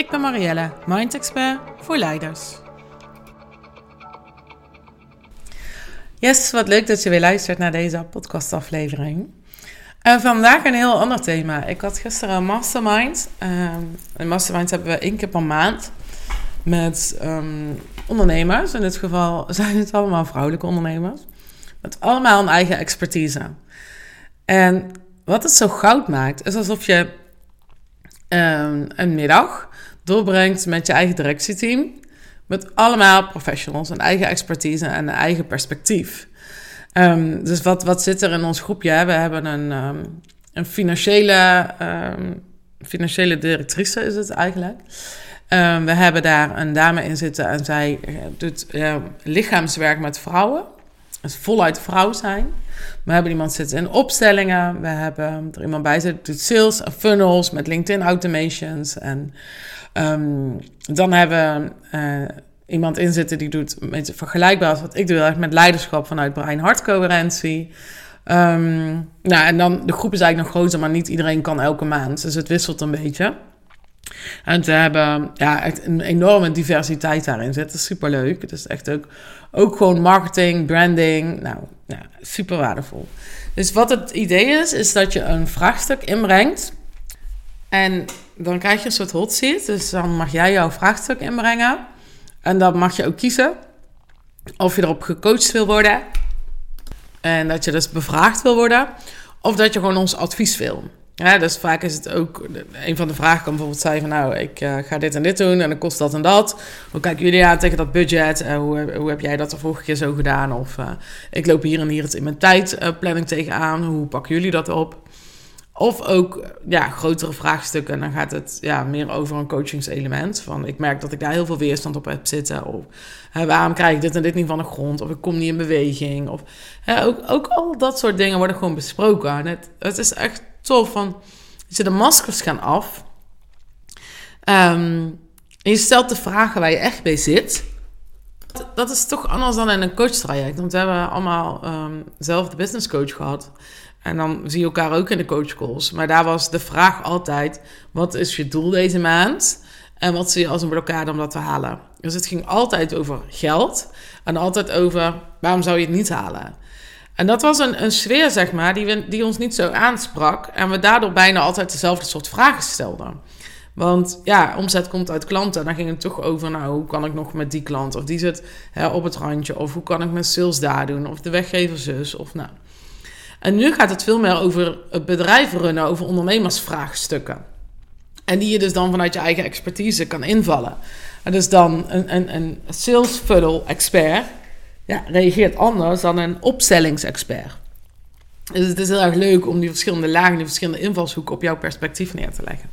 Ik ben Marielle, Mind Expert voor leiders. Yes, wat leuk dat je weer luistert naar deze podcastaflevering. En vandaag een heel ander thema. Ik had gisteren een mastermind. Um, een mastermind hebben we één keer per maand met um, ondernemers. In dit geval zijn het allemaal vrouwelijke ondernemers. Met allemaal een eigen expertise. En wat het zo goud maakt, is alsof je um, een middag doorbrengt met je eigen directieteam. Met allemaal professionals, een eigen expertise en een eigen perspectief. Um, dus wat, wat zit er in ons groepje? We hebben een, um, een financiële, um, financiële directrice, is het eigenlijk. we hebben daar een dame in zitten en zij eh, doet lichaamswerk met vrouwen. Dus voluit vrouw zijn. We hebben iemand zitten in opstellingen. We hebben er iemand bij zitten doet sales en funnels met LinkedIn automations. En um, dan hebben we uh, iemand in zitten die doet met vergelijkbaar als wat ik doe, met leiderschap vanuit brein-hartcoherentie. Um, nou, en dan de groep is eigenlijk nog groter, maar niet iedereen kan elke maand. Dus het wisselt een beetje. En we hebben ja, echt een enorme diversiteit daarin zitten. Superleuk. Het is echt ook, ook gewoon marketing, branding. Nou, ja, super waardevol. Dus wat het idee is, is dat je een vraagstuk inbrengt. En dan krijg je een soort hot seat. Dus dan mag jij jouw vraagstuk inbrengen. En dan mag je ook kiezen of je erop gecoacht wil worden. En dat je dus bevraagd wil worden. Of dat je gewoon ons advies wil. Ja, dus vaak is het ook, een van de vragen kan bijvoorbeeld zijn van nou, ik uh, ga dit en dit doen en dan kost dat en dat. Hoe kijken jullie aan tegen dat budget? Uh, hoe, hoe heb jij dat de vorige keer zo gedaan? Of uh, ik loop hier en hier het in mijn tijdplanning tegenaan. Hoe pakken jullie dat op? Of ook ja, grotere vraagstukken. Dan gaat het ja, meer over een coachingselement. Van ik merk dat ik daar heel veel weerstand op heb zitten. Of hè, waarom krijg ik dit en dit niet van de grond? Of ik kom niet in beweging. Of, hè, ook, ook al dat soort dingen worden gewoon besproken. het, het is echt tof. Van, je, de maskers gaan af. Um, en je stelt de vragen waar je echt bij zit. Dat is toch anders dan in een coachtraject. Want we hebben allemaal um, zelf de business coach gehad. En dan zie je elkaar ook in de coachcalls. Maar daar was de vraag altijd: wat is je doel deze maand? En wat zie je als een blokkade om dat te halen? Dus het ging altijd over geld. En altijd over waarom zou je het niet halen? En dat was een, een sfeer, zeg maar, die, we, die ons niet zo aansprak. En we daardoor bijna altijd dezelfde soort vragen stelden. Want ja, omzet komt uit klanten. Dan ging het toch over, nou, hoe kan ik nog met die klant? Of die zit hè, op het randje. Of hoe kan ik mijn sales daar doen? Of de weggever zus. Of nou. En nu gaat het veel meer over het bedrijf runnen, over ondernemersvraagstukken. En die je dus dan vanuit je eigen expertise kan invallen. En dus dan een, een, een sales funnel expert ja, reageert anders dan een opstellingsexpert. Dus het is heel erg leuk om die verschillende lagen, die verschillende invalshoeken op jouw perspectief neer te leggen.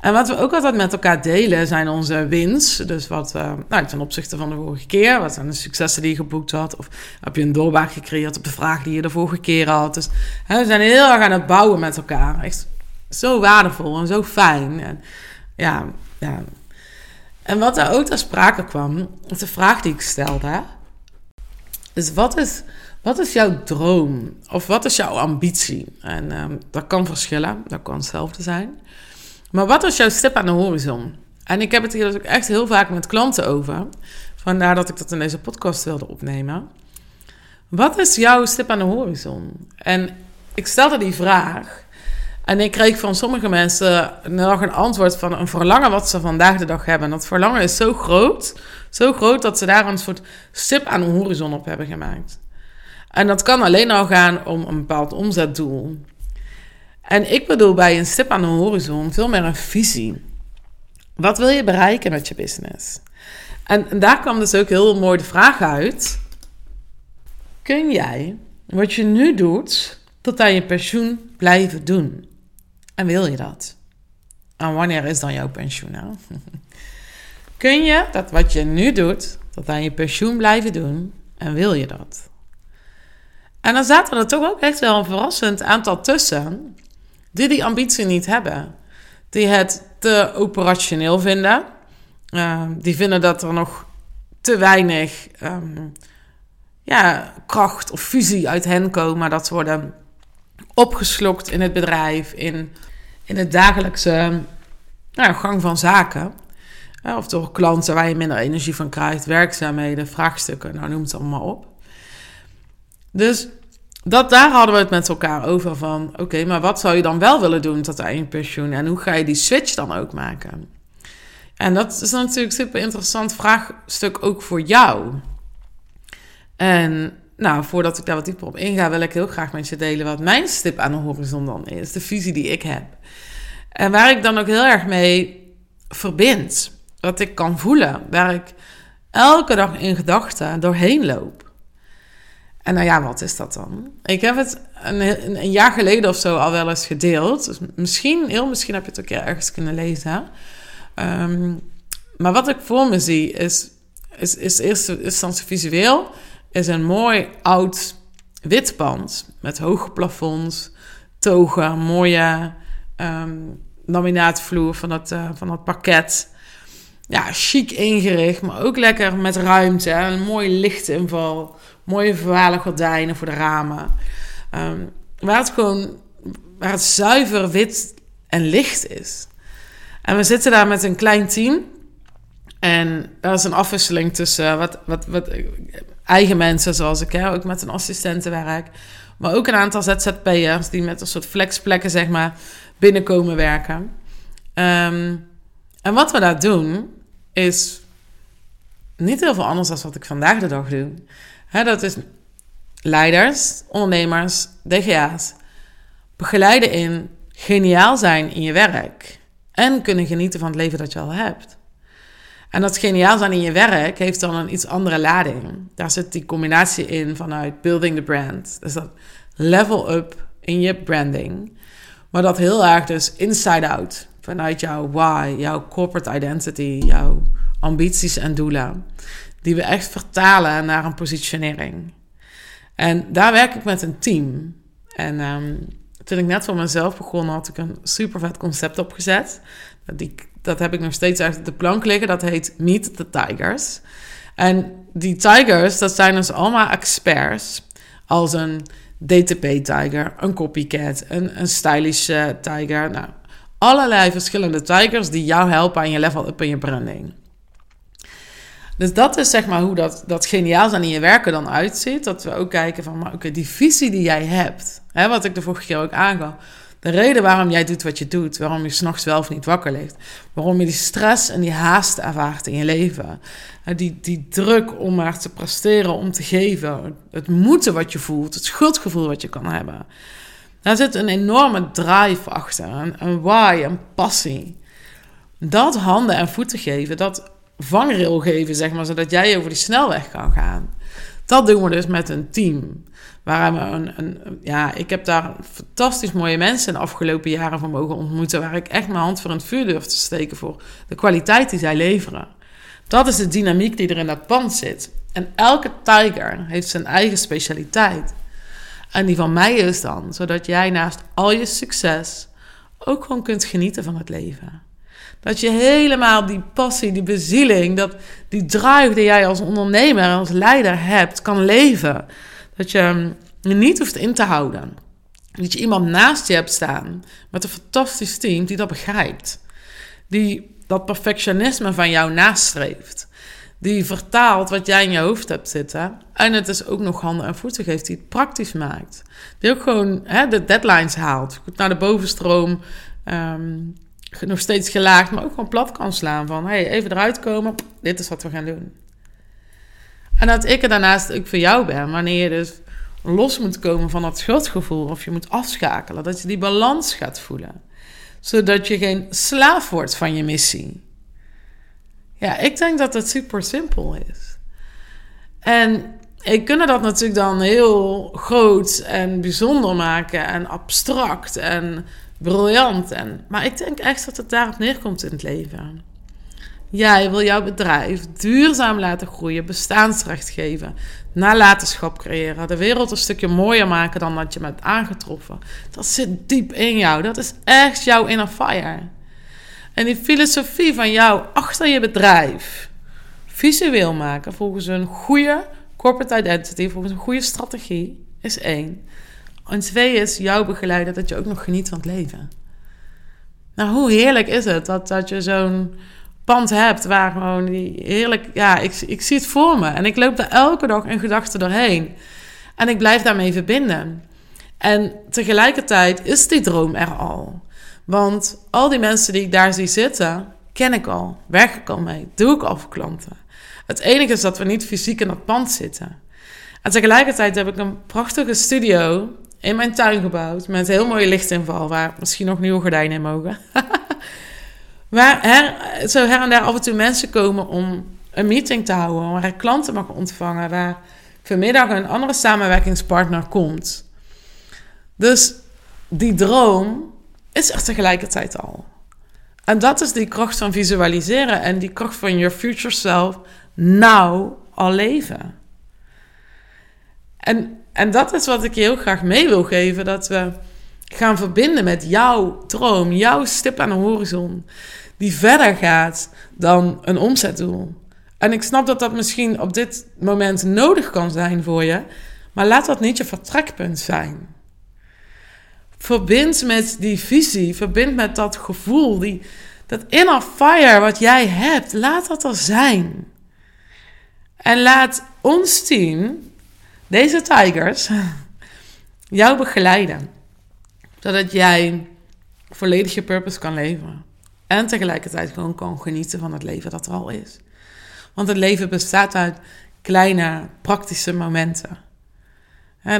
En wat we ook altijd met elkaar delen zijn onze wins. Dus wat, uh, nou, ten opzichte van de vorige keer. Wat zijn de successen die je geboekt had? Of heb je een doorbraak gecreëerd op de vraag die je de vorige keer had? Dus hè, we zijn heel erg aan het bouwen met elkaar. Echt zo waardevol en zo fijn. En, ja, ja. En wat er ook ter sprake kwam, is de vraag die ik stelde. Dus wat is, wat is jouw droom? Of wat is jouw ambitie? En um, dat kan verschillen, dat kan hetzelfde zijn. Maar wat is jouw stip aan de horizon? En ik heb het hier dus ook echt heel vaak met klanten over. Vandaar dat ik dat in deze podcast wilde opnemen. Wat is jouw stip aan de horizon? En ik stelde die vraag. En ik kreeg van sommige mensen nog een antwoord van een verlangen wat ze vandaag de dag hebben. En dat verlangen is zo groot, zo groot dat ze daar een soort stip aan de horizon op hebben gemaakt. En dat kan alleen al gaan om een bepaald omzetdoel. En ik bedoel bij een stip aan de horizon veel meer een visie. Wat wil je bereiken met je business? En, daar kwam dus ook heel mooi de vraag uit: kun jij wat je nu doet tot aan je pensioen blijven doen? En wil je dat? En wanneer is dan jouw pensioen? Kun je dat wat je nu doet, tot aan je pensioen blijven doen en wil je dat? En dan zaten er toch ook echt wel een verrassend aantal tussen die die ambitie niet hebben. Die het te operationeel vinden. Uh, die vinden dat er nog te weinig um, ja, kracht of fusie uit hen komen. Dat ze worden opgeslokt in het bedrijf, in, in het dagelijkse nou, gang van zaken. of door klanten waar je minder energie van krijgt, werkzaamheden, vraagstukken, nou noem het allemaal op. Dus dat, daar hadden we het met elkaar over van, oké, maar wat zou je dan wel willen doen tot aan je pensioen? En hoe ga je die switch dan ook maken? En dat is natuurlijk een super interessant vraagstuk ook voor jou. En nou, voordat ik daar wat dieper op inga, wil ik heel graag met je delen wat mijn stip aan de horizon dan is. De visie die ik heb. En waar ik dan ook heel erg mee verbind. Wat ik kan voelen. Waar ik elke dag in gedachten doorheen loop. En nou ja, wat is dat dan? Ik heb het een, jaar geleden of zo al wel eens gedeeld. Dus misschien, heel misschien heb je het ook ergens kunnen lezen. Um, maar wat ik voor me zie is, is, is eerst instantie visueel. Is een mooi oud wit pand met hoge plafonds, togen, mooie um, laminaatvloer van dat, uh, van dat parket. Ja, chic ingericht, maar ook lekker met ruimte. Een mooie lichtinval mooie verhalen gordijnen voor de ramen. Um, waar het gewoon, waar het zuiver wit en licht is. En we zitten daar met een klein team. En er is een afwisseling tussen wat, wat, wat eigen mensen, zoals ik, hè, ook met een assistentenwerk. Maar ook een aantal ZZP'ers die met een soort flexplekken, zeg maar, binnenkomen werken. Um, en wat we daar doen, is niet heel veel anders dan wat ik vandaag de dag doe dat is leiders, ondernemers, DGA's. Begeleiden in geniaal zijn in je werk. En kunnen genieten van het leven dat je al hebt. En dat geniaal zijn in je werk heeft dan een iets andere lading. Daar zit die combinatie in vanuit building the brand. Dus dat level up in je branding. Maar dat heel erg dus inside out. Vanuit jouw why, jouw corporate identity, jouw ambities en doelen die we echt vertalen naar een positionering. En daar werk ik met een team. En um, toen ik net voor mezelf begon, had ik een super vet concept opgezet. Die, dat heb ik nog steeds uit de plank liggen. Dat heet Meet the Tigers. En die tigers, dat zijn dus allemaal experts. Als een DTP-tiger, een copycat, een, een stylish tiger. Nou, allerlei verschillende tigers die jou helpen aan je level up en je branding. Dus dat is zeg maar hoe dat, dat geniaal zijn in je werken dan uitziet. Dat we ook kijken van, oké, die visie die jij hebt. Hè, wat ik de vorige keer ook aangaf. De reden waarom jij doet wat je doet. Waarom je s'nachts wel of niet wakker ligt. Waarom je die stress en die haast ervaart in je leven. Die, die druk om maar te presteren, om te geven. Het moeten wat je voelt. Het schuldgevoel wat je kan hebben. Daar zit een enorme drive achter. Een, een why, een passie. Dat handen en voeten geven, dat vangrail geven, zeg maar, zodat jij over die snelweg kan gaan. Dat doen we dus met een team. Waar een, een, ja, ik heb daar fantastisch mooie mensen in de afgelopen jaren van mogen ontmoeten. Waar ik echt mijn hand voor het vuur durf te steken voor de kwaliteit die zij leveren. Dat is de dynamiek die er in dat pand zit. En elke tiger heeft zijn eigen specialiteit. En die van mij is dan, zodat jij naast al je succes ook gewoon kunt genieten van het leven. Dat je helemaal die passie, die bezieling, dat, die drive die jij als ondernemer en als leider hebt, kan leven. Dat je je niet hoeft in te houden. Dat je iemand naast je hebt staan met een fantastisch team die dat begrijpt. Die dat perfectionisme van jou nastreeft. Die vertaalt wat jij in je hoofd hebt zitten. En het is ook nog handen en voeten geeft die het praktisch maakt. Die ook gewoon hè, de deadlines haalt. Goed naar de bovenstroom. Um, nog steeds gelaagd, maar ook gewoon plat kan slaan. Van hey, even eruit komen, dit is wat we gaan doen. En dat ik er daarnaast ook voor jou ben, wanneer je dus los moet komen van dat schuldgevoel of je moet afschakelen, dat je die balans gaat voelen, zodat je geen slaaf wordt van je missie. Ja, ik denk dat het super simpel is. En ik kunnen dat natuurlijk dan heel groot en bijzonder maken en abstract en briljant. En, maar ik denk echt dat het daarop neerkomt in het leven. Jij wil jouw bedrijf duurzaam laten groeien, bestaansrecht geven, nalatenschap creëren, de wereld een stukje mooier maken dan dat je hebt aangetroffen. Dat zit diep in jou. Dat is echt jouw inner fire. En die filosofie van jou achter je bedrijf visueel maken volgens een goede corporate identity, volgens een goede strategie, is één. En twee is jou begeleiden dat je ook nog geniet van het leven. Nou, hoe heerlijk is het dat, dat je zo'n pand hebt waar gewoon die heerlijk... Ja, ik, ik zie het voor me. En ik loop daar elke dag in gedachten doorheen. En ik blijf daarmee verbinden. En tegelijkertijd is die droom er al. Want al die mensen die ik daar zie zitten, ken ik al. Werk ik al mee. Doe ik al voor klanten. Het enige is dat we niet fysiek in dat pand zitten. En tegelijkertijd heb ik een prachtige studio in mijn tuin gebouwd. Met heel mooie lichtinval, waar misschien nog nieuwe gordijnen in mogen. waar her, zo her en daar af en toe mensen komen om een meeting te houden. Waar ik klanten mag ontvangen. Waar vanmiddag een andere samenwerkingspartner komt. Dus die droom is er tegelijkertijd al. En dat is die kracht van visualiseren en die kracht van your future self nou al leven. En, en dat is wat ik je heel graag mee wil geven: dat we gaan verbinden met jouw droom, jouw stip aan de horizon, die verder gaat dan een omzetdoel. En ik snap dat dat misschien op dit moment nodig kan zijn voor je, maar laat dat niet je vertrekpunt zijn. Verbind met die visie, verbind met dat gevoel, die, dat inner fire wat jij hebt. Laat dat er zijn. En laat ons team, deze tigers, jou begeleiden. Zodat jij volledig je purpose kan leven. En tegelijkertijd gewoon kan genieten van het leven dat er al is. Want het leven bestaat uit kleine, praktische momenten.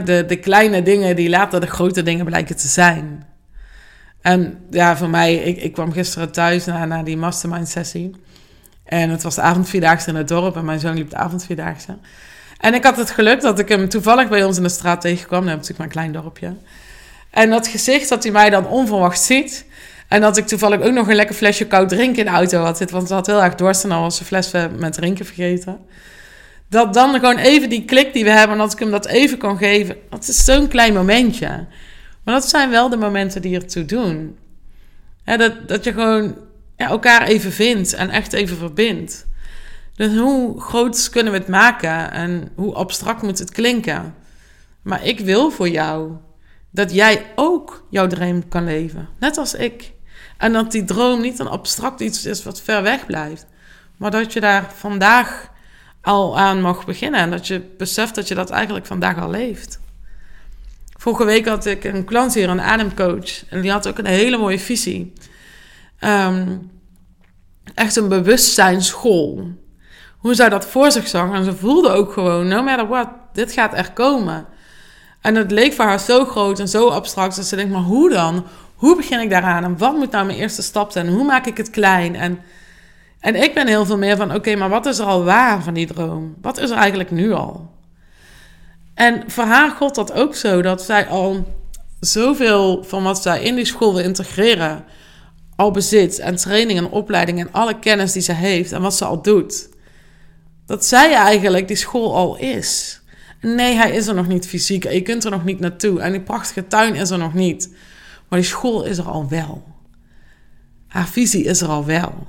De, de kleine dingen die later de grote dingen blijken te zijn. En ja, voor mij, ik, ik kwam gisteren thuis na, na die mastermind sessie. En het was de avondvierdaagse in het dorp en mijn zoon liep de avondvierdaagse. En ik had het geluk dat ik hem toevallig bij ons in de straat tegenkwam. Dan heb natuurlijk een klein dorpje. En dat gezicht dat hij mij dan onverwacht ziet. En dat ik toevallig ook nog een lekker flesje koud drinken in de auto had zitten. Want ze had heel erg dorst en al was een fles met drinken vergeten. Dat dan gewoon even die klik die we hebben, en dat ik hem dat even kan geven. Dat is zo'n klein momentje. Maar dat zijn wel de momenten die ertoe doen. dat, dat je gewoon ja, elkaar even vindt en echt even verbindt. Dus hoe groot kunnen we het maken en hoe abstract moet het klinken? Maar ik wil voor jou dat jij ook jouw droom kan leven, net als ik. En dat die droom niet een abstract iets is wat ver weg blijft, maar dat je daar vandaag al aan mag beginnen en dat je beseft dat je dat eigenlijk vandaag al leeft. Vorige week had ik een klant hier, een ademcoach, en die had ook een hele mooie visie. Ehm, echt een bewustzijnsschool. Hoe zij dat voor zich zag. En ze voelde ook gewoon, no matter what, dit gaat er komen. En het leek voor haar zo groot en zo abstract. Dat ze denkt, maar hoe dan? Hoe begin ik daaraan? En wat moet nou mijn eerste stap zijn? Hoe maak ik het klein? En, en ik ben heel veel meer van, oké, maar wat is er al waar van die droom? Wat is er eigenlijk nu al? En voor haar god dat ook zo, dat zij al zoveel van wat zij in die school wil integreren al bezit. En training en opleiding en alle kennis die ze heeft en wat ze al doet. Dat zij eigenlijk die school al is. Nee, hij is er nog niet fysiek. Je kunt er nog niet naartoe. En die prachtige tuin is er nog niet. Maar die school is er al wel. Haar visie is er al wel.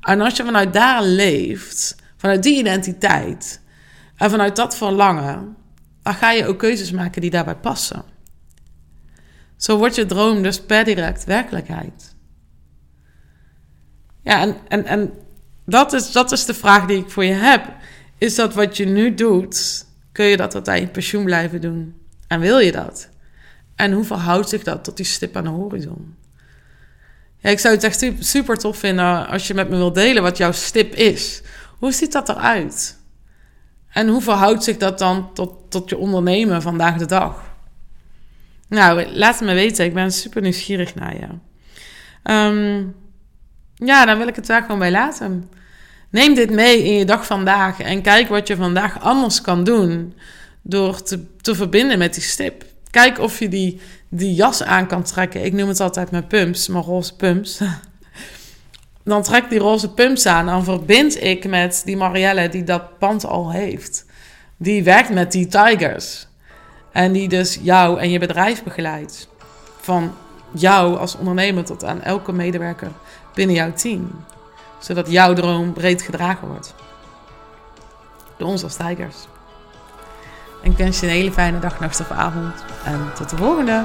En als je vanuit daar leeft, vanuit die identiteit en vanuit dat verlangen, dan ga je ook keuzes maken die daarbij passen. Zo wordt je droom dus per direct werkelijkheid. Ja, en, en, en dat, is, dat is de vraag die ik voor je heb. Is dat wat je nu doet, kun je dat tot aan je pensioen blijven doen? En wil je dat? En hoe verhoudt zich dat tot die stip aan de horizon? Ja, ik zou het echt super tof vinden als je met me wilt delen wat jouw stip is. Hoe ziet dat eruit? En hoe verhoudt zich dat dan tot, tot je ondernemen vandaag de dag? Nou, laat het me weten. Ik ben super nieuwsgierig naar je. Ehm, ja, dan wil ik het daar gewoon bij laten. Neem dit mee in je dag vandaag en kijk wat je vandaag anders kan doen door te, te verbinden met die stip. Kijk of je die, die jas aan kan trekken. Ik noem het altijd mijn pumps, mijn roze pumps. dan trek die roze pumps aan. Dan verbind ik met die Marielle die dat pand al heeft. Die werkt met die tigers. En die dus jou en je bedrijf begeleidt. Van jou als ondernemer tot aan elke medewerker binnen jouw team. Zodat jouw droom breed gedragen wordt. Door ons als tigers. En ik wens je een hele fijne dag, nacht of avond. En tot de volgende!